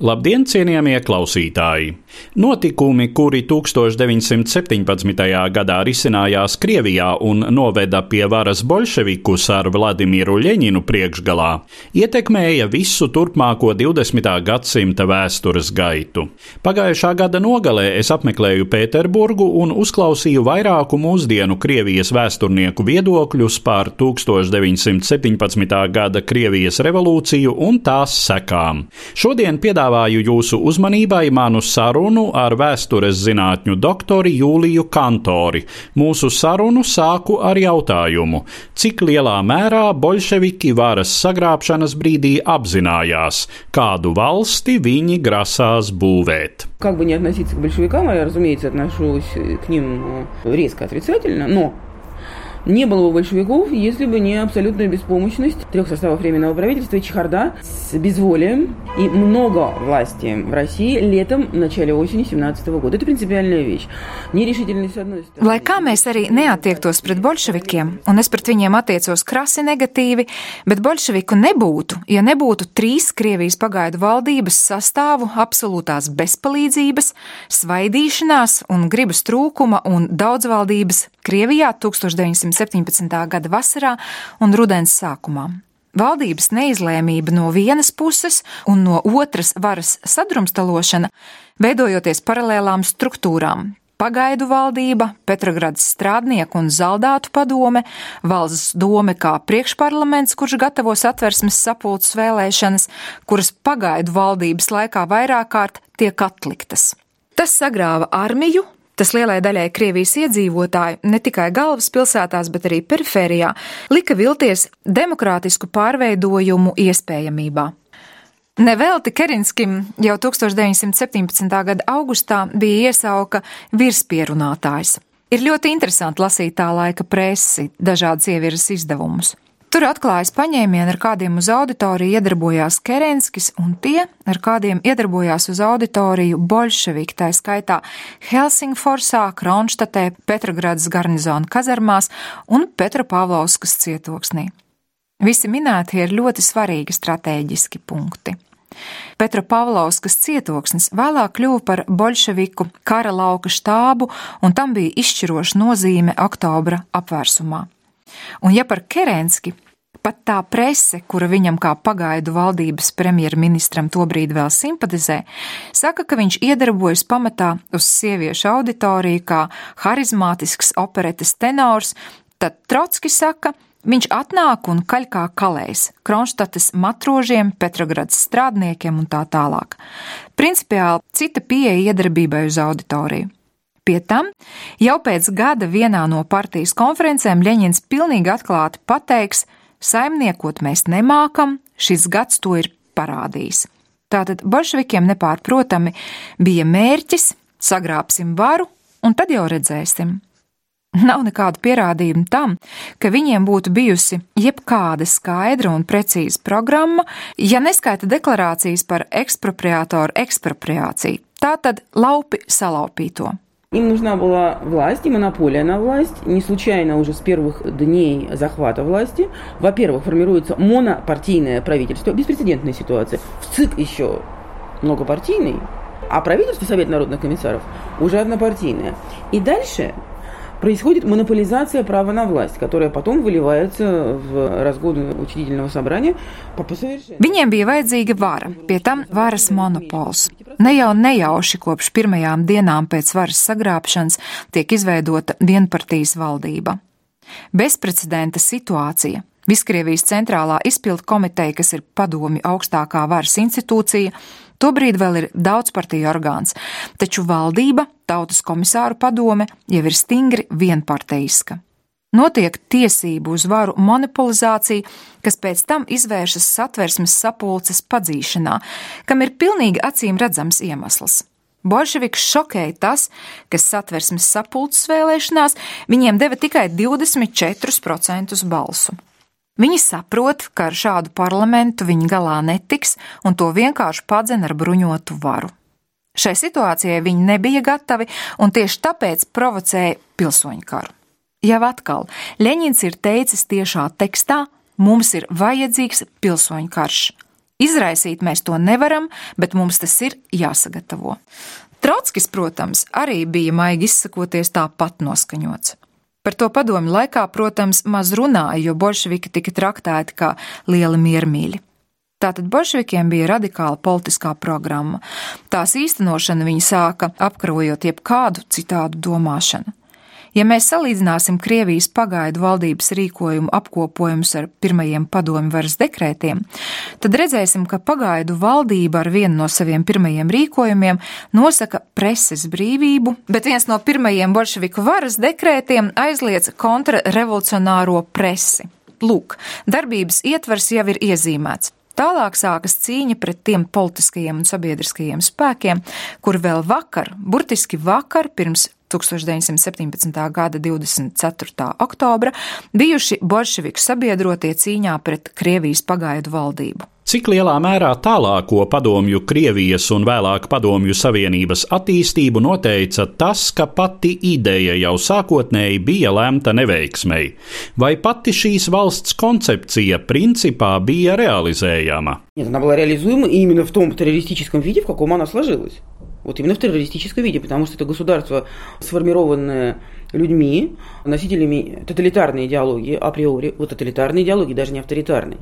Labdien, cienījamie klausītāji! Notikumi, kuri 1917. gadā risinājās Krievijā un noveda pie varas bolševikus ar Vladimiru Ļeņinu priekšgalā, ietekmēja visu turpmāko 20. gadsimta vēstures gaitu. Pagājušā gada nogalē es apmeklēju Pēterburgu un uzklausīju vairāku mūsdienu Krievijas vēsturnieku viedokļus par 1917. gada Krievijas revolūciju un tās sekām. Šodien piedāvāju jūsu uzmanībai manu sarunu ar vēstures zinātņu doktori Jūliju Kantori. Mūsu sarunu sāku ar jautājumu, cik lielā mērā bolševiki varas sagrābšanas brīdī apzinājās, kādu valsti viņi grasās būvēt. Как бы не относиться к большевикам, а я, разумеется, отношусь к ним э, резко отрицательно, но не было бы большевиков, если бы не абсолютная беспомощность трех составов Временного правительства и чехарда с безволием и много власти в России летом, в начале осени 17 года. Это принципиальная вещь. Нерешительность с одной стороны. Lai kā mēs arī neatiektos pret bolševikiem, un es pret viņiem attiecos krasi negatīvi, bet bolševiku nebūtu, ja nebūtu trīs Krievijas pagaidu valdības sastāvu absolūtās bezpalīdzības, svaidīšanās un gribas trūkuma un daudzvaldības Krievijā 1917. gada vasarā un rudens sākumā. Valdības neizlēmība no vienas puses un no otras varas sadrumstalošana, veidojoties paralēlām struktūrām. Pagaidu valdība, Petrograds strādnieku un zaldātu padome, valsts dome kā priekšparlaments, kurš gatavo satversmes sapulces vēlēšanas, kuras pagaidu valdības laikā vairāk kārt tiek atliktas. Tas sagrāva armiju, Tas lielai daļai Krievijas iedzīvotāju, ne tikai galvaspilsētās, bet arī perifērijā, lika vilties demokrātisku pārveidojumu iespējamībā. Nevelti Kerinskim jau 1917. gada augustā bija iesauka virspierunātājs. Ir ļoti interesanti lasīt tā laika presi, dažādas ieviras izdevumus. Tur atklājas paņēmieni, ar kādiem uz auditoriju iedarbojās Kerenskis, un tie, ar kādiem iedarbojās uz auditoriju bolševiki, tā skaitā Helsingforsā, Kronštatē, Petrogradas garnizona kazarmās un Petropavlovskas cietoksnī. Visi minētie ir ļoti svarīgi stratēģiski punkti. Petropavlovskas cietoksnis vēlāk kļuva par bolševiku kara lauka štābu, un tam bija izšķiroša nozīme oktobra apvērsumā. Un ja par Kerenski, pat tā prese, kura viņam kā pagaidu valdības premjerministram tobrīd vēl simpatizē, saka, ka viņš iedarbojas pamatā uz sieviešu auditoriju kā harizmātisks operetes tenors, tad Trotski saka, Viņš atnāk un kaļ kā kalējs, Kronštates matrožiem, Petrogradas strādniekiem un tā tālāk. Principiāli cita pieeja iedarbībai uz auditoriju. Pie tam jau pēc gada vienā no partijas konferencēm Ļeņins pilnīgi atklāti pateiks, saimniekot mēs nemākam, šis gads to ir parādījis. Tātad bolševikiem nepārprotami bija mērķis sagrābsim varu, un tad jau redzēsim. Nav nekādu pierādījumu tam, ka viņiem būtu bijusi jebkāda skaidra un precīza programma, ja neskaita deklarācijas par ekspropriātoru ekspropriāciju. Tā tad laupi salaupīto. Им нужна была власть и монополия на власть. Не случайно уже с первых дней захвата власти, во-первых, формируется монопартийное правительство, беспрецедентная ситуация. В ЦИК еще многопартийный, а правительство, Совет народных комиссаров, уже однопартийное. И дальше происходит монополизация права на власть, которая потом выливается в разгоны учредительного собрания по совершенно. Viņiem bija vajadzīga vara, pie tam varas monopols. Ne jau nejauši kopš pirmajām dienām pēc varas sagrābšanas tiek izveidota vienpartijas valdība. Bezprecedenta situācija. Viskrievijas centrālā izpildu komiteja, kas ir padomi augstākā varas institūcija, Tobrīd vēl ir daudzpartiju orgāns, taču valdība, tautas komisāru padome jau ir stingri vienparteiska. Notiek tiesību uz varu monopolizācija, kas pēc tam izvēršas satversmes sapulces padzīšanā, kam ir pilnīgi acīm redzams iemesls. Bolševiks šokēja tas, ka satversmes sapulces vēlēšanās viņiem deva tikai 24% balsu. Viņi saprot, ka ar šādu parlamentu viņi galā netiks un to vienkārši padzen ar bruņotu varu. Šai situācijai viņi nebija gatavi un tieši tāpēc provocēja pilsoņu karu. Jau atkal, Leņņņins ir teicis tiešā tekstā, mums ir vajadzīgs pilsoņu karš. Izraisīt mēs to nevaram, bet mums tas ir jāsagatavo. Trotskis, protams, arī bija maigi izsakoties tāpat noskaņots. Par to padomu laikā, protams, maz runāja, jo bolševiki tika traktēti kā lieli miermīļi. Tātad bolševikiem bija radikāla politiskā programma. Tās īstenošana viņi sāka apkarojot jebkādu citādu domāšanu. Ja mēs salīdzināsim Krievijas pagaidu valdības rīkojumu apkopojumus ar pirmajiem padomju varas dekrētiem, tad redzēsim, ka pagaidu valdība ar vienu no saviem pirmajiem rīkojumiem nosaka preses brīvību, bet viens no pirmajiem bolševiku varas dekrētiem aizliedz kontrarevolucionāro presi. Lūk, darbības ietvers jau ir iezīmēts. Tālāk sākas cīņa pret tiem politiskajiem un sabiedriskajiem spēkiem, kur vēl vakar, burtiski vakar, pirms 1917. gada 24. oktobra bijuši bolševiku sabiedrotie cīņā pret Krievijas pagaidu valdību. Cik lielā mērā tālāko padomju Krievijas un vēlāk padomju Savienības attīstību noteica tas, ka pati ideja jau sākotnēji bija lemta neveiksmei, vai pati šīs valsts koncepcija principā bija realizējama? Нет, она была реализуема именно в том террористическом виде, в каком она сложилась. Вот именно в террористическом виде, потому что это государство, сформированное людьми, носителями тоталитарной идеологии априори, вот тоталитарной идеологии, даже не авторитарной.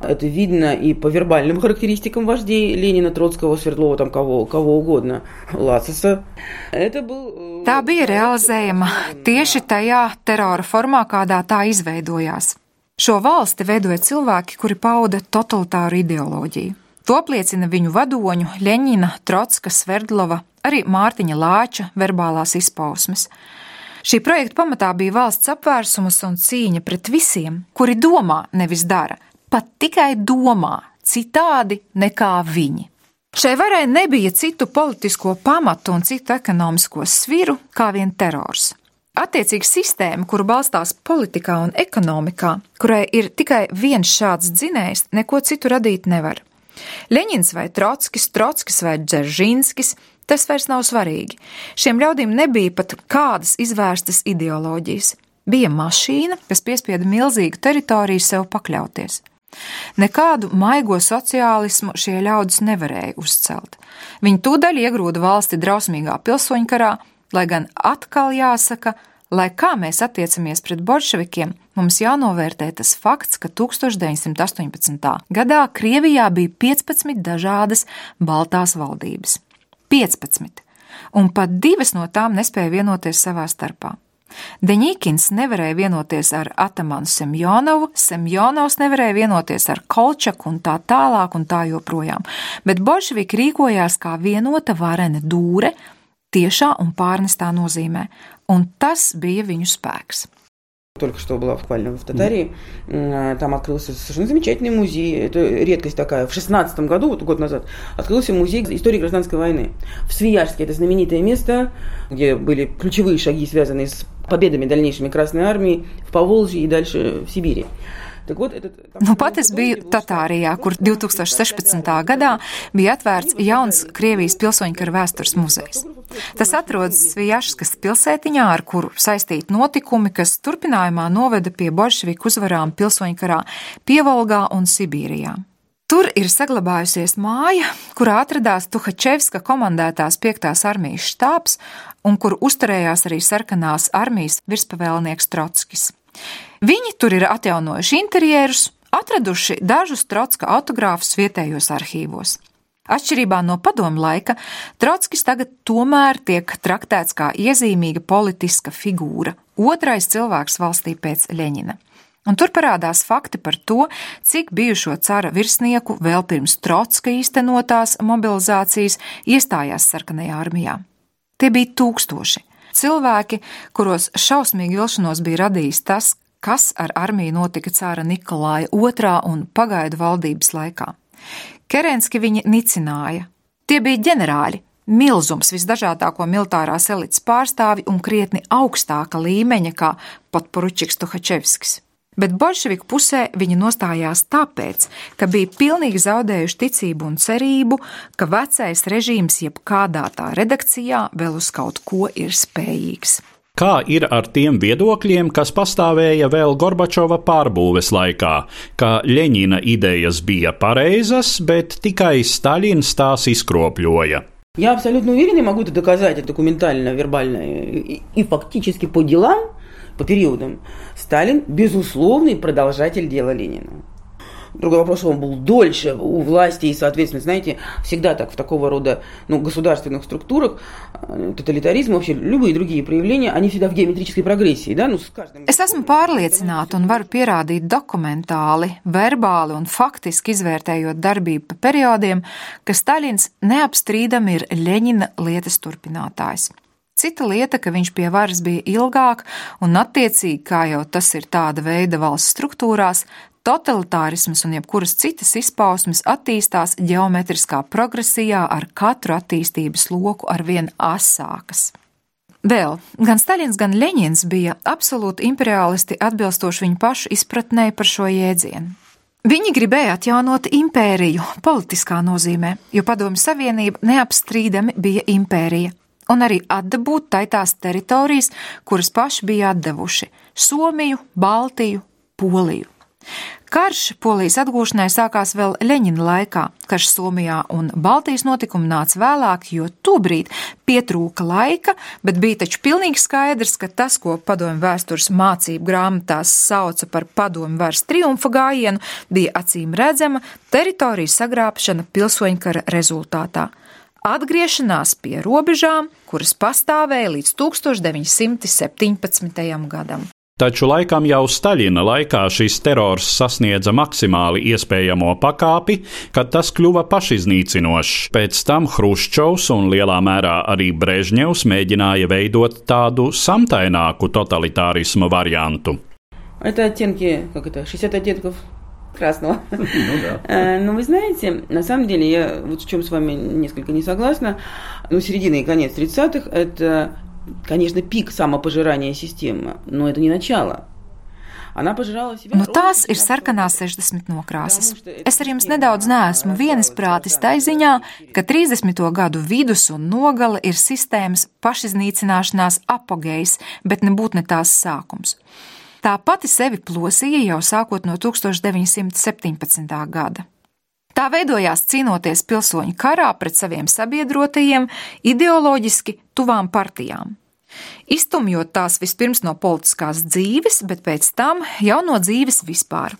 Это видно и по вербальным характеристикам вождей Ленина, Троцкого, Свердлова, там кого, кого угодно, Лацеса. Это был... Tā bija realizējama tieši tajā terora formā, kādā tā izveidojās. Šo valsti veidoja cilvēki, kuri pauda totalitāru ideoloģiju. To apliecina viņu vadoņu Ļeņina, Trotska, Sverdlova, arī Mārtiņa Lāča verbālās izpausmes. Šī projekta pamatā bija valsts apvērsums un cīņa pret visiem, kuri domā, nevis dara, pat tikai domā, citādi nekā viņi. Šai varai nebija citu politisko pamatu un citu ekonomisko sviru kā vien terors. Attiecīga sistēma, kuru balstās politikā un ekonomikā, kurai ir tikai viens šāds dzinējs, neko citu radīt nevar. Leņņņins vai Trotskis, Trotskis vai Dzeržinskis, tas vairs nav svarīgi. Šiem ļaudīm nebija pat kādas izvērstas ideoloģijas. Bija mašīna, kas piespieda milzīgu teritoriju sev pakļauties. Nekādu maigo sociālismu šie ļaudis nevarēja uzcelt. Viņi tūdaļ iegrūda valsti drausmīgā pilsoņkarā, lai gan atkal jāsaka, Lai kā mēs attiecamies pret bolševikiem, mums jānovērtē tas fakts, ka 1918. gadā Krievijā bija 15 dažādas baltās valdības. 15, un pat divas no tām nespēja vienoties savā starpā. Deņīkins nevarēja vienoties ar Atamanu Semjonovu, Semjonovs nevarēja vienoties ar Kolčaku un tā tālāk un tā joprojām, bet bolševiki rīkojās kā vienota varene dūre, tiešā un pārnestā nozīmē, un tas bija viņu spēks. Только что была буквально в Татарии, там открылся совершенно замечательный музей, это редкость такая, в 16 году, вот год назад, открылся музей истории гражданской войны. В Свияжске, это знаменитое место, где были ключевые шаги, связанные с победами дальнейшими Красной Армии в Поволжье и дальше в Сибири. Nu, pat es biju Tatārijā, kur 2016. gadā bija atvērts jauns Krievijas pilsoņu kara vēstures muzejs. Tas atrodas Svijaškas pilsētiņā, ar kuru saistīti notikumi, kas turpinājumā noveda pie bolševiku uzvarām pilsoņu karā Pievolgā un Sibīrijā. Tur ir saglabājusies māja, kurā atradās Tuhačevska komandētās 5. armijas štābs un kur uzturējās arī sarkanās armijas virspavēlnieks Trotskis. Viņi tur ir atjaunojuši interjerus, atraduši dažus Trotska autogrāfus vietējos arhīvos. Atšķirībā no padomu laika, Trotskis tagad tomēr tiek traktēts kā iezīmīga politiska figūra, otrais cilvēks valstī pēc Ļeņina. Un tur parādās fakti par to, cik bijušo cara virsnieku vēl pirms Trotska īstenotās mobilizācijas iestājās sarkanajā armijā. Tie bija tūkstoši. Cilvēki, kuros šausmīgi vilšanos bija radījis tas, kas ar armiju notika cara Nikolāja II un pagaidu valdības laikā. Kerenski viņi nicināja. Tie bija ģenerāļi, milzums visdažādāko militārās elites pārstāvi un krietni augstāka līmeņa kā pat Poručiks Tuhačevskis bet bolševiku pusē viņi nostājās tāpēc, ka bija pilnīgi zaudējuši ticību un cerību, ka vecais režīms jebkādā tā redakcijā vēl uz kaut ko ir spējīgs. Kā ir ar tiem viedokļiem, kas pastāvēja vēl Gorbačova pārbūves laikā, ka Ļeņina idejas bija pareizas, bet tikai Staļins tās izkropļoja? Я абсолютно уверен, я могу это доказать документально, вербально и, и фактически по делам, по периодам, Сталин – безусловный продолжатель дела Ленина. Другой вопрос, он был дольше у власти, и, соответственно, знаете, всегда так в такого рода ну, государственных структурах, э, тоталитаризм, вообще любые другие проявления, они всегда в геометрической прогрессии, да, ну, с каждым... Es esmu pārliecināta un varu pierādīt dokumentāli, verbāli un faktiski izvērtējot darbību pa periodiem, ka Staļins neapstrīdami ir Ļeņina lietas turpinātājs. Cita lieta, ka viņš pie varas bija ilgāk, un attiecīgi, kā jau tas ir tāda veida valsts struktūrās, totalitārisms un jebkuras citas izpausmes attīstās ģeometriskā progresijā ar katru attīstības loku arvien asākas. Vēl gan Staļins, gan Leņņņins bija absolūti imperialisti atbilstoši viņu pašu izpratnē par šo jēdzienu. Viņi gribēja atjaunot impēriju politiskā nozīmē, jo Padomju Savienība neapstrīdami bija impērija, un arī atdabūt tai tās teritorijas, kuras paši bija atdevuši - Somiju, Baltiju, Poliju. Karš Polijas atgūšanai sākās vēl Leņķina laikā. Karš Somijā un Baltijas notikumi nāca vēlāk, jo tobrīd pietrūka laika, bet bija taču pilnīgi skaidrs, ka tas, ko padomju vēstures mācību grāmatās sauca par padomju varas triumfa gājienu, bija acīm redzama teritorijas sagrābšana pilsoņkara rezultātā atgriešanās pie robežām, kuras pastāvēja līdz 1917. gadam. Taču laikam jau Staļina laikā šis terors sasniedza maksimāli iespējamo pakāpi, kad tas kļuva pašiznīcinošs. Pēc tam Hruščovs un lielā mērā arī Brežņevs mēģināja veidot tādu samtaināku totalitārismu variantu. Это оттенки, как это, 60 оттенков красного. Ну да. Э, Но ну, вы знаете, на самом деле, я вот в чем с вами несколько не согласна, ну, середина и конец 30-х, это, конечно, пик самопожирания системы, но это не начало. Nu, tās ir sarkanās 60 nokrāsas. Es ar jums nedaudz neesmu vienisprātis tai ziņā, ka 30. gadu vidus un nogale ir sistēmas pašiznīcināšanās apogejs, bet nebūtu ne tās sākums. Tā pati sevi plosīja jau sākot no 1917. gada. Tā veidojās cīnoties pilsoņu karā pret saviem sabiedrotajiem, ideoloģiski tuvām partijām. Iztumjot tās vispirms no politiskās dzīves, bet pēc tam jau no dzīves vispār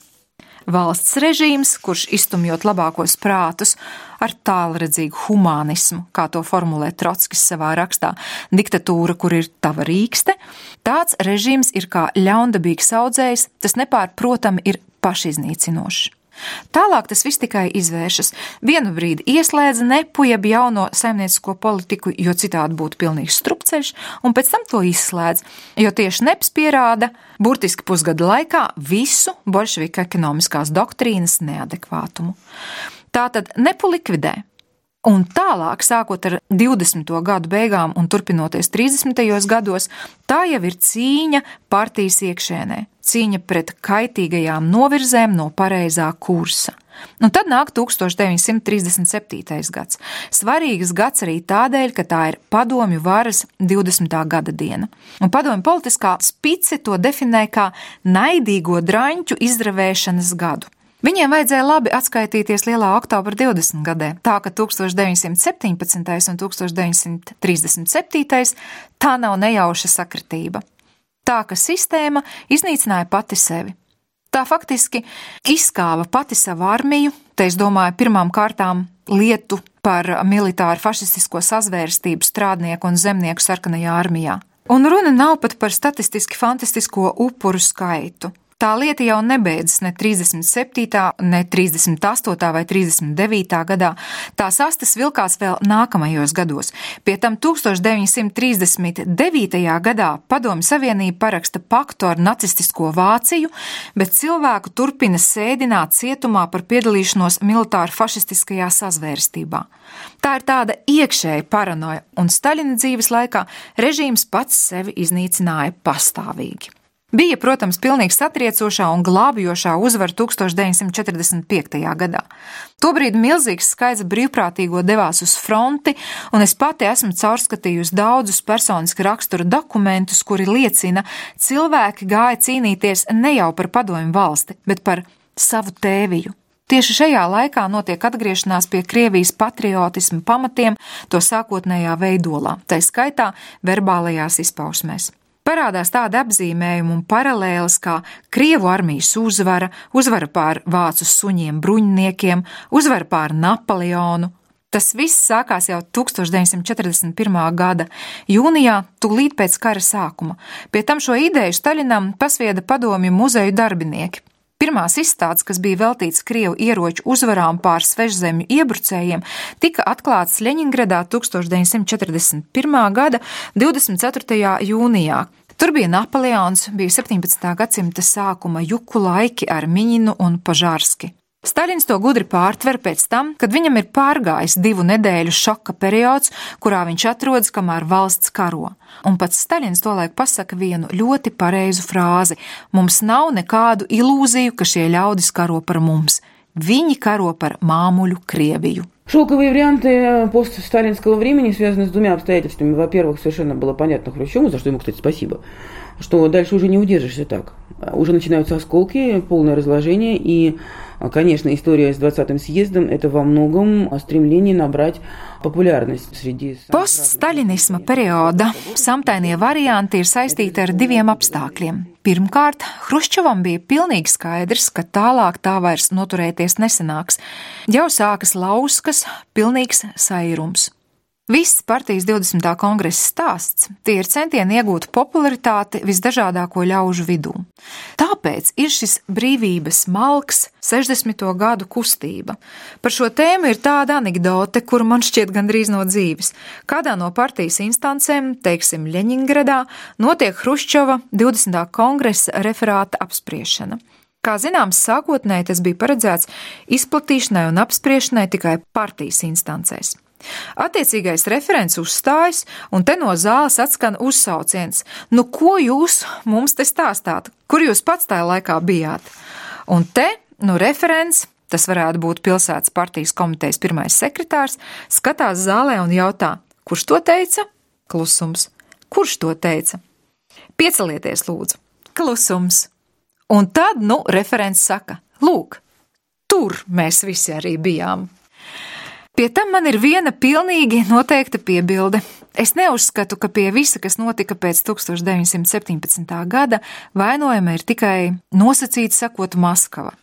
valsts režīms, kurš iztumjot labākos prātus ar tālredzīgu humanismu, kā to formulē Trotskis savā rakstā, diktatūra, kur ir tava rīkste, tāds režīms ir kā ļaundabīgs audzējs, tas nepārprotami ir pašiznīcinošs. Tālāk tas viss tikai izvēršas. Vienu brīdi ieslēdza nepu jeb jauno saimniecisko politiku, jo citādi būtu pilnīgs strupceļš, un pēc tam to izslēdz, jo tieši neps pierāda burtiski pusgada laikā visu bolševiku ekonomiskās doktrīnas neadekvātumu. Tātad nepu likvidē, Un tālāk, sākot ar 20. gadu beigām un turpinoties 30. gados, tā jau ir cīņa partijas iekšēnē, cīņa pret kaitīgajām novirzēm no pareizā kursa. Un tad nāk 1937. gads. Svarīgs gads arī tādēļ, ka tā ir padomju varas 20. gada diena. Un padomju politiskā spice to definē kā naidīgo draņķu izravēšanas gadu. Viņiem vajadzēja labi atskaitīties Lielā oktobra 20 gadē, tā ka 1917. un 1937. tā nav nejauša sakritība. Tā ka sistēma iznīcināja pati sevi. Tā faktiski izskāva pati savu armiju, te es domāju pirmām kārtām lietu par militāru fašistisko sazvērstību strādnieku un zemnieku sarkanajā armijā. Un runa nav pat par statistiski fantastisko upuru skaitu. Tā lieta jau nebeidzas ne 37., ne 38. vai 39. gadā. Tās astes vilkās vēl nākamajos gados. Pie tam 1939. gadā Padomju Savienība paraksta paktu ar nacistisko Vāciju, bet cilvēku turpina sēdināt cietumā par piedalīšanos militāru fašistiskajā sazvērstībā. Tā ir tāda iekšēja paranoja, un Staļina dzīves laikā režīms pats sevi iznīcināja pastāvīgi. Bija, protams, pilnīgi satriecošā un glābjošā uzvara 1945. gadā. Tobrīd milzīgs skaits brīvprātīgo devās uz fronti, un es pati esmu caurskatījusi daudzus personiski rakstura dokumentus, kuri liecina, cilvēki gāja cīnīties ne jau par padomju valsti, bet par savu tēviju. Tieši šajā laikā notiek atgriešanās pie Krievijas patriotisma pamatiem, to sākotnējā veidolā, tā skaitā verbālajās izpausmēs. Parādās tāda apzīmējuma un paralēlas kā Krievu armijas uzvara, uzvara pār vācu suņiem bruņniekiem, uzvara pār Napoleonu. Tas viss sākās jau 1941. gada jūnijā, tūlīt pēc kara sākuma. Pie tam šo ideju Staļinam pasvieda padomju muzeju darbinieki. Pirmās izstādes, kas bija veltīts Krievu ieroču uzvarām pār svežzemju iebrucējiem, tika atklātas Ļeņingradā 1941. gada 24. jūnijā, Tur bija Napoleons, bija 17. gadsimta sākuma juku laiki ar Miņinu un Pažārski. Staļins to gudri pārtver pēc tam, kad viņam ir pārgājis divu nedēļu šoka periods, kurā viņš atrodas, kamēr valsts karo. Un pats Staļins tolaik pasaka vienu ļoti pareizu frāzi: Mums nav nekādu ilūziju, ka šie ļaudis karo par mums. Viņi karo par māmuļu Krieviju. Шелковые варианты постсталинского времени связаны с двумя обстоятельствами. Во-первых, совершенно было понятно Хрущеву, за что ему, кстати, спасибо, что дальше уже не удержишься так. Уже начинаются осколки, полное разложение, и Конечно, история с 20-м съездом – это во многом стремление набрать populārность sреди. Poststaļinisma perioda samtainie varianti ir saistīti ar diviem apstākļiem. Pirmkārt, Hruščovam bija pilnīgi skaidrs, ka tālāk tā vairs noturēties nesanāks. Jau sākas lauskas, pilnīgs sairums. Viss partijas 20. kongresa stāsts tie ir centieni iegūt popularitāti visdažādāko ļaužu vidū. Tāpēc ir šis brīvības malks 60. gadu kustība. Par šo tēmu ir tāda anekdote, kuru man šķiet gandrīz no dzīves. Kādā no partijas instancēm, teiksim, Ļeņingradā, notiek Hruščova 20. kongresa referāta apspriešana. Kā zināms, sākotnēji tas bija paredzēts izplatīšanai un apspriešanai tikai partijas instancēs. Attiecīgais referents uzstājas, un te no zāles atskan uzsauciens: Nu, ko jūs mums te stāstāt? Kur jūs pats tajā laikā bijāt? Un te, nu, referents, tas varētu būt pilsētas partijas komitejas pirmais sekretārs, skatās zālē un jautā: Kurš to teica? Klusums. Kurš to teica? Piecelieties, lūdzu. Klusums. Un tad, nu, referents saka: Lūk, tur mēs visi arī bijām. Pie tam man ir viena pilnīgi noteikta piebilde. Es neuzskatu, ka pie visa, kas notika pēc 1917. gada, vainojama ir tikai nosacīti sakot Maskava.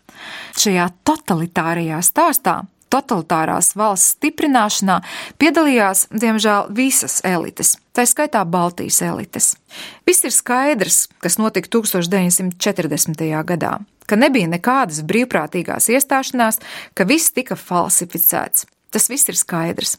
Šajā totalitārajā stāstā totalitārās valsts stiprināšanā piedalījās, diemžēl, visas elites, tā skaitā Baltijas elites. Viss ir skaidrs, kas notika 1940. gadā, ka nebija nekādas brīvprātīgās iestāšanās, ka viss tika falsificēts. Tas viss ir skaidrs.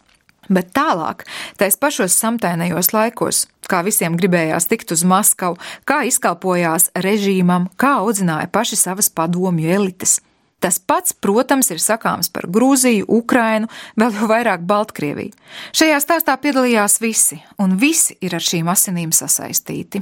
Bet tālāk, tais pašos samtainajos laikos, kā visiem gribējās tikt uz Maskavu, kā izkalpojās režīmam, kā audzināja paši savas padomju elites. Tas pats, protams, ir sakāms par Grūziju, Ukrainu, vēl jau vairāk Baltkrieviju. Šajā stāstā piedalījās visi, un visi ir ar šīm asinīm sasaistīti.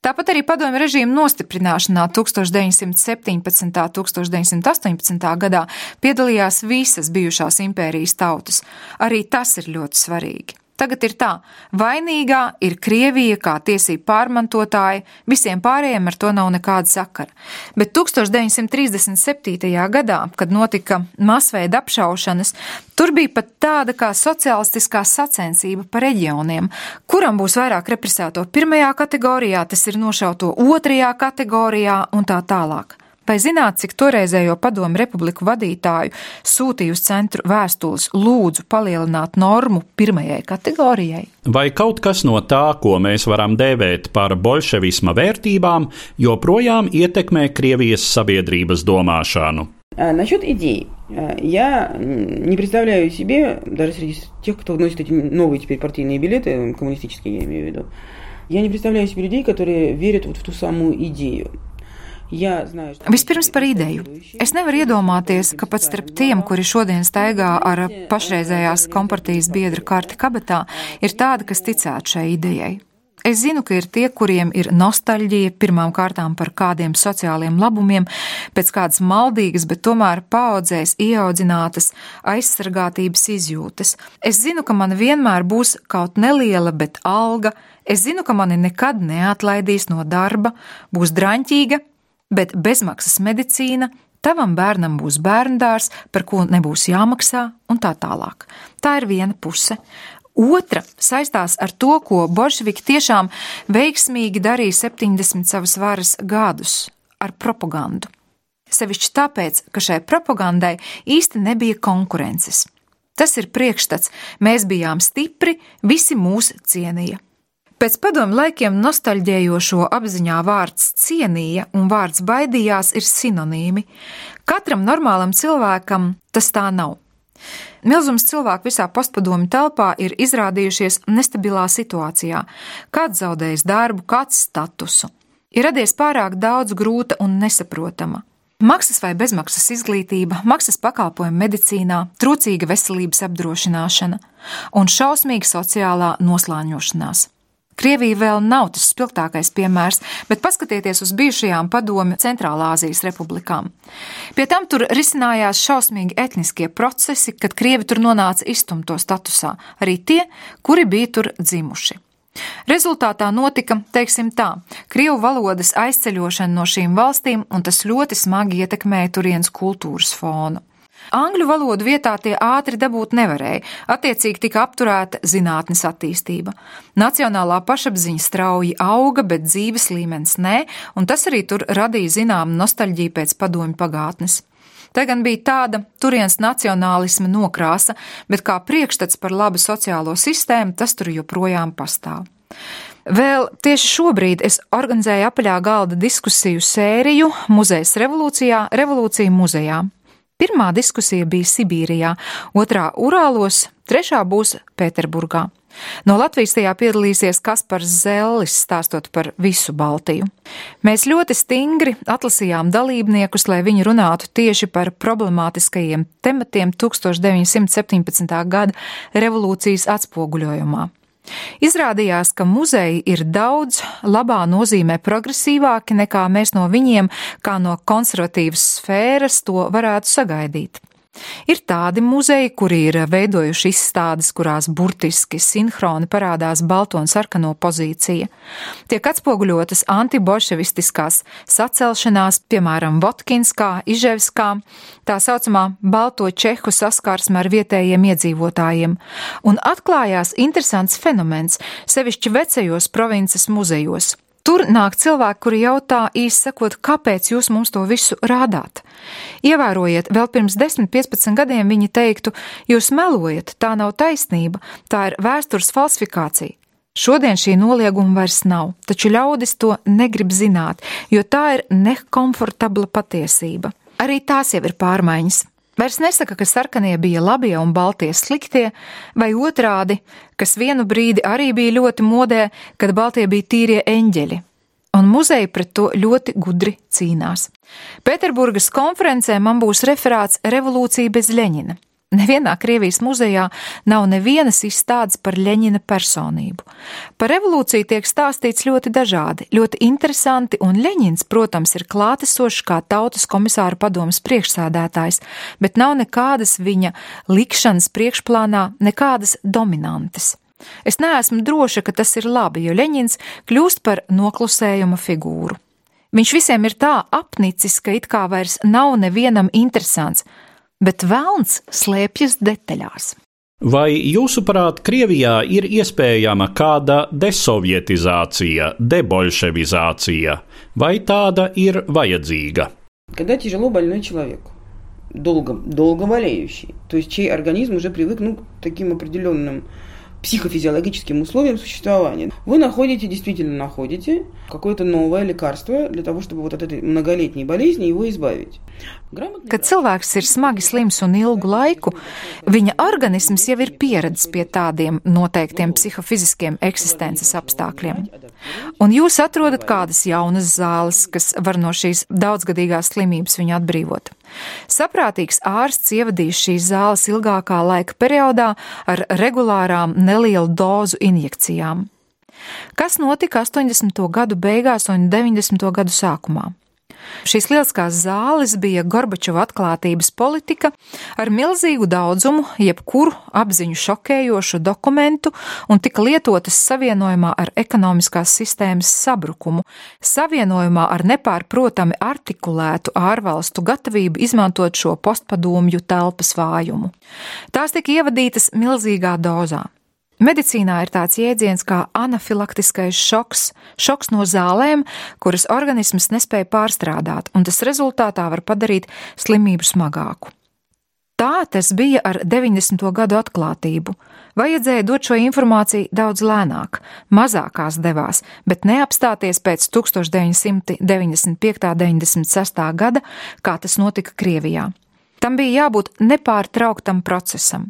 Tāpat arī padomju režīma nostiprināšanā 1917. un 1918. gadā piedalījās visas bijušās impērijas tautas. Arī tas ir ļoti svarīgi. Tagad ir tā, vainīgā ir Krievija kā tiesība pārmantotāja, visiem pārējiem ar to nav nekāda sakara. Bet 1937. gadā, kad notika masveida apšaušanas, tur bija pat tāda kā sociālistiskā sacensība par reģioniem, kuram būs vairāk represēto pirmajā kategorijā, tas ir nošauto otrajā kategorijā un tā tālāk. Vai zināt, cik toreizējo padomu republiku vadītāju sūtīja uz centru vēstules lūdzu palielināt normu pirmajai kategorijai? Vai kaut kas no tā, ko mēs varam dēvēt par bolševisma vērtībām, joprojām ietekmē Krievijas sabiedrības domāšanu? Насчет идей. Я не представляю себе, даже среди тех, кто носит эти новые теперь партийные билеты, коммунистические я имею в виду, я не представляю себе людей, которые верят вот в ту самую идею. Vispirms par ideju. Es nevaru iedomāties, ka pat starp tiem, kuri šodien staigā ar pašreizējās kompartijas biedra karti kabatā, ir tādi, kas ticētu šai idejai. Es zinu, ka ir tie, kuriem ir nostalģija pirmām kārtām par kādiem sociāliem labumiem, pēc kādas maldīgas, bet tomēr paudzēs ieaudzinātas aizsargātības izjūtas. Es zinu, ka man vienmēr būs kaut neliela, bet alga, es zinu, ka mani nekad neatlaidīs no darba, būs draņķīga, bet bezmaksas medicīna, tavam bērnam būs bērndārs, par ko nebūs jāmaksā, un tā tālāk. Tā ir viena puse. Otra saistās ar to, ko bolševiki tiešām veiksmīgi darīja 70 savas varas gadus - ar propagandu. Sevišķi tāpēc, ka šai propagandai īsti nebija konkurences. Tas ir priekšstats, mēs bijām stipri, visi mūs cienīja. Pēc padomu laikiem nostalģējošo apziņā vārds cienīja un vārds baidījās ir sinonīmi. Katram normālam cilvēkam tas tā nav. Milzums cilvēku visā postpadomu telpā ir izrādījušies nestabilā situācijā, kāds zaudējis darbu, kāds statusu. Ir radies pārāk daudz grūta un nesaprotama. Maksas vai bezmaksas izglītība, maksas pakalpojumi medicīnā, trūcīga veselības apdrošināšana un šausmīga sociālā noslāņošanās. Krievija vēl nav tas spilgtākais piemērs, bet paskatieties uz bijušajām padomju Centrālāzijas republikām. Pie tam tur risinājās šausmīgi etniskie procesi, kad Krievi tur nonāca iztumto statusā, arī tie, kuri bija tur dzimuši. Rezultātā notika, teiksim tā, krievu valodas aizceļošana no šīm valstīm, un tas ļoti smagi ietekmēja turienes kultūras fonu. Angļu valodu vietā tie ātri dabūt nevarēja, attiecīgi tika apturēta zinātnes attīstība. Nacionālā pašapziņa strauji auga, bet dzīves līmenis nē, un tas arī tur radīja zināmu nostalģiju pēc padomju pagātnes. Tā gan bija tāda turienes nacionālisma nokrāsa, bet kā priekšstats par labu sociālo sistēmu tas tur joprojām pastāv. Vēl tieši šobrīd es organizēju apaļā galda diskusiju sēriju Muzejas revolūcijā, Revolūcija muzejā. Pirmā diskusija bija Sibīrijā, otrā Urālos, trešā būs Pēterburgā. No Latvijas tajā piedalīsies Kaspars Zellis, stāstot par visu Baltiju. Mēs ļoti stingri atlasījām dalībniekus, lai viņi runātu tieši par problemātiskajiem tematiem 1917. gada revolūcijas atspoguļojumā. Izrādījās, ka muzeji ir daudz labā nozīmē progresīvāki nekā mēs no viņiem, kā no konservatīvas sfēras, to varētu sagaidīt. Ir tādi muzeji, kuri ir veidojuši izstādes, kurās burtiski sinhroni parādās balto un sarkano pozīcija. Tiek atspoguļotas antibolševistiskās sacelšanās, piemēram, Votkinskā, Iževskā, tā saucamā balto čehu saskarsme ar vietējiem iedzīvotājiem, un atklājās interesants fenomens, sevišķi vecajos provinces muzejos. Tur nāk cilvēki, kuri jautā īsi sakot, kāpēc jūs mums to visu rādāt. Ievērojiet, vēl pirms 10, 15 gadiem viņi teiktu, jūs melojat, tā nav taisnība, tā ir vēstures falsifikācija. Šodien šī nolieguma vairs nav, taču ļaudis to negrib zināt, jo tā ir nekomfortabla patiesība. Arī tās jau ir pārmaiņas. Vairs nesaka, ka sarkanie bija labie un baltie sliktie, vai otrādi, kas vienu brīdi arī bija ļoti modē, kad baltie bija tīrie eņģeļi. Un muzeja pret to ļoti gudri cīnās. Pēterburgas konferencē man būs referāts Revolūcija bez Leņina. Nevienā Krievijas muzejā nav nevienas izstādes par Ļeņina personību. Par revolūciju tiek stāstīts ļoti dažādi, ļoti interesanti, un Ļeņins, protams, ir klātesošs kā tautas komisāra padomas priekšsādātājs, bet nav nekādas viņa likšanas priekšplānā, nekādas dominantes. Es neesmu droša, ka tas ir labi, jo Ļeņins kļūst par noklusējuma figūru. Viņš visiem ir tā apnicis, ka it kā vairs nav nevienam interesants, bet vēlns slēpjas detaļās. Vai jūsuprāt, Krievijā ir iespējama kāda desovietizācija, debolševizācija, vai tāda ir vajadzīga? Когда тяжело больной человек, долго, долго болеющий, то есть чей организм уже привык ну, к таким определенным психофизиологическим условиям существования. Вы находите, действительно находите какое-то новое лекарство для того, чтобы вот от этой многолетней болезни его избавить. Kad cilvēks ir smagi slims un ilgu laiku, viņa organisms jau ir pieredzis pie tādiem noteiktiem psihofiziskiem eksistences apstākļiem. Un jūs atrodat kādas jaunas zāles, kas var no šīs daudzgadīgās slimības viņu atbrīvot. Saprātīgs ārsts ievadīs šīs zāles ilgākā laika periodā ar regulārām nelielu dozu injekcijām. Kas notika 80. gadu beigās un 90. gadu sākumā? Šīs lieliskās zāles bija Gorbačova atklātības politika ar milzīgu daudzumu, jebkuru apziņu šokējošu dokumentu un tika lietotas savienojumā ar ekonomiskās sistēmas sabrukumu, savienojumā ar nepārprotami artikulētu ārvalstu gatavību izmantot šo postpadomju telpas vājumu. Tās tika ievadītas milzīgā dozā. Medicīnā ir tāds jēdziens kā anafilaktiskais šoks, šoks no zālēm, kuras organisms nespēja pārstrādāt, un tas rezultātā var padarīt slimību smagāku. Tā tas bija ar 90. gadu atklātību. Vajadzēja dot šo informāciju daudz lēnāk, mazākās devās, bet neapstāties pēc 1995. un 96. gada, kā tas notika Krievijā. Tam bija jābūt nepārtrauktam procesam.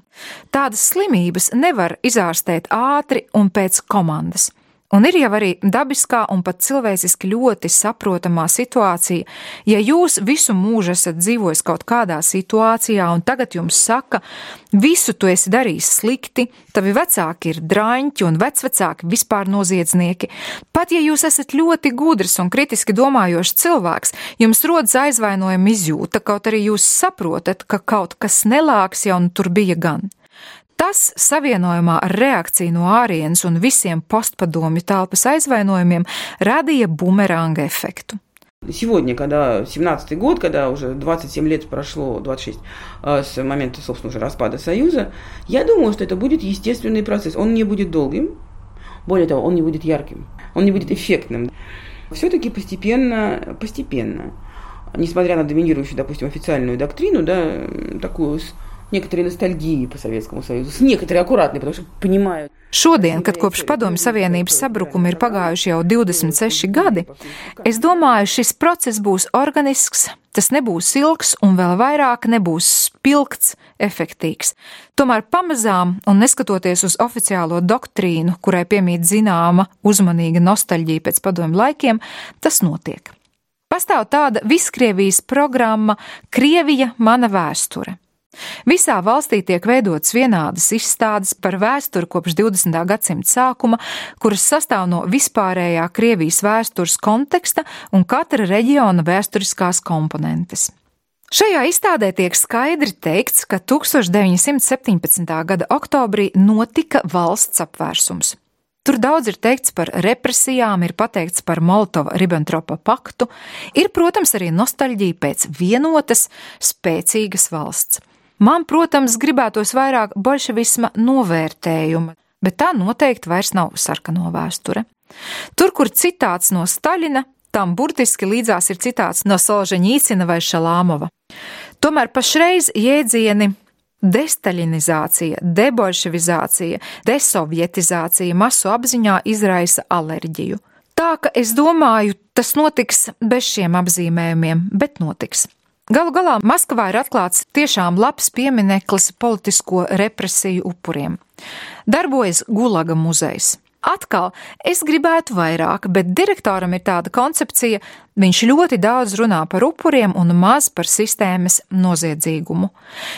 Tādas slimības nevar izārstēt ātri un pēc komandas. Un ir jau arī dabiskā un pat cilvēciski ļoti saprotamā situācija, ja jūs visu mūžu esat dzīvojis kaut kādā situācijā, un tagad jums saka, visu tu esi darījis slikti, tavi vecāki ir drāņķi un vecvecāki vispār noziedznieki. Pat ja jūs esat ļoti gudrs un kritiski domājošs cilvēks, jums rodas aizvainojuma izjūta, kaut arī jūs saprotat, ka kaut kas nelāks jau tur bija gan. Tas savienojumā ar reakciju no ārienes un visiem постpadomju telpas aizvainojumiem radīja bumeranga эффекту. Сегодня, когда 17-й год, когда уже 27 лет прошло, 26, с момента, собственно, уже распада Союза, я думаю, что это будет естественный процесс. Он не будет долгим, более того, он не будет ярким, он не будет эффектным. Все-таки постепенно, постепенно, несмотря на доминирующую, допустим, официальную доктрину, да, такую некоторой ностальгии по Советскому Союзу, с некоторой аккуратной, потому что понимают. Šodien, kad kopš Padomju Savienības sabrukuma ir pagājuši jau 26 gadi, es domāju, šis process būs organisks, tas nebūs ilgs un vēl vairāk nebūs spilgts, efektīvs. Tomēr pamazām, un neskatoties uz oficiālo doktrīnu, kurai piemīt zināma uzmanīga nostalģija pēc padomju laikiem, tas notiek. Pastāv tāda Viskrievijas programma Krievija - mana vēsture. Visā valstī tiek veidotas vienādas izstādes par vēsturi kopš 20. gadsimta sākuma, kuras sastāv no vispārējā Krievijas vēstures konteksta un katra reģiona vēsturiskās komponentes. Šajā izstādē tiek skaidri teikts, ka 1917. gada oktobrī notika valsts apvērsums. Tur daudz ir teikts par represijām, ir pateikts par Molotova-Ribbentropa paktu, ir, protams, arī nostalģija pēc vienotas, spēcīgas valsts. Man, protams, gribētos vairāk bolševisma novērtējuma, bet tā noteikti vairs nav sarkano vēsture. Tur, kur citāts no Staļina, tam burtiski līdzās ir citāts no Solženīcina vai Šalāmova. Tomēr pašreiz jēdzieni Destaļinizācija, debolševizācija, desovjetizācija masu apziņā izraisa alerģiju. Tā ka es domāju, tas notiks bez šiem apzīmējumiem, bet notiks. Galu galā Maskavā ir atklāts tiešām labs piemineklis politisko represiju upuriem. Darbojas Gulaga muzejs. Atkal, es gribētu vairāk, bet direktoram ir tāda koncepcija, viņš ļoti daudz runā par upuriem un maz par sistēmas noziedzīgumu.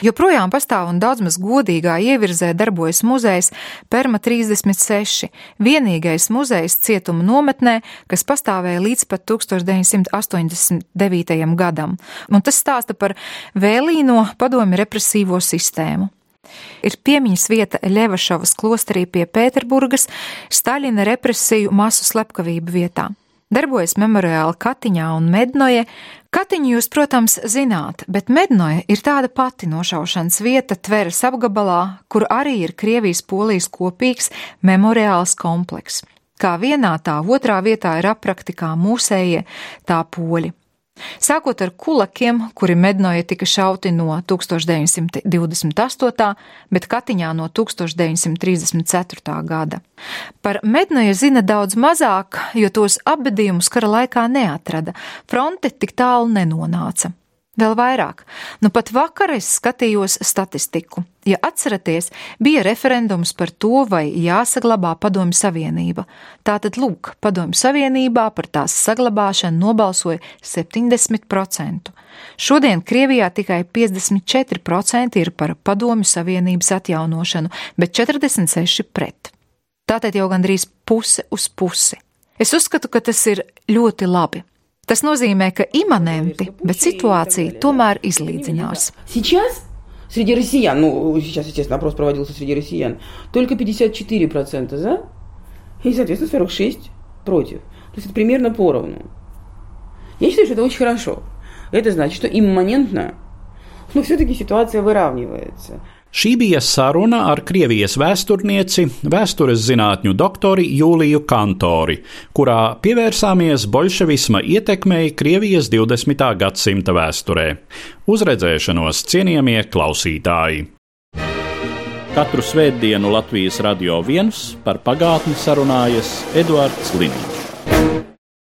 Joprojām pastāv un daudz maz godīgā ievirzē darbojas muzejs Perma 36, vienīgais muzejs cietuma nometnē, kas pastāvēja līdz pat 1989. gadam, un tas stāsta par vēlīno padomi represīvo sistēmu. Ir piemiņas vieta Ļevašovas klosterī pie Pēterburgas, Staļina represiju masu slepkavību vietā. Darbojas memoriāli Katiņā un Mednoje. Katiņu jūs, protams, zināt, bet Mednoje ir tāda pati nošaušanas vieta Tveres apgabalā, kur arī ir Krievijas polijas kopīgs memoriāls kompleks. Kā vienā tā otrā vietā ir aprakti kā mūsējie, tā poļi. Sākot ar kulakiem, kuri mednoja tika šauti no 1928. bet Katiņā no 1934. gada. Par mednoja zina daudz mazāk, jo tos apbedījumus kara laikā neatrada, fronte tik tālu nenonāca. Vēl vairāk, nu pat vakar es skatījos statistiku. Ja atceraties, bija referendums par to, vai jāsaglabā Padomju Savienība. Tātad, lūk, Padomju Savienībā par tās saglabāšanu nobalsoja 70%. Šodien Krievijā tikai 54% ir par Padomju Savienības atjaunošanu, bet 46% pret. Tātad jau gandrīz puse uz pusi. Es uzskatu, ka tas ir ļoti labi. Tas nozīmē, ka imanenti, bet situācija tomēр izlīdzinās. Среди россиян, ну, сейчас, естественно, опрос проводился среди россиян, только 54% за и, соответственно, 46 против. То есть это примерно поровну. Я считаю, что это очень хорошо. Это значит, что имманентно, но все-таки ситуация выравнивается. Šī bija saruna ar Krievijas vēsturnieci, vēstures zinātņu doktori Jūliju Kantori, kurā pievērsāmies bolševisma ietekmei Krievijas 20. gadsimta vēsturē. Uzredzēšanos cienījamie klausītāji! Katru svētdienu Latvijas radio viens par pagātni sarunājas Eduards Liniņš.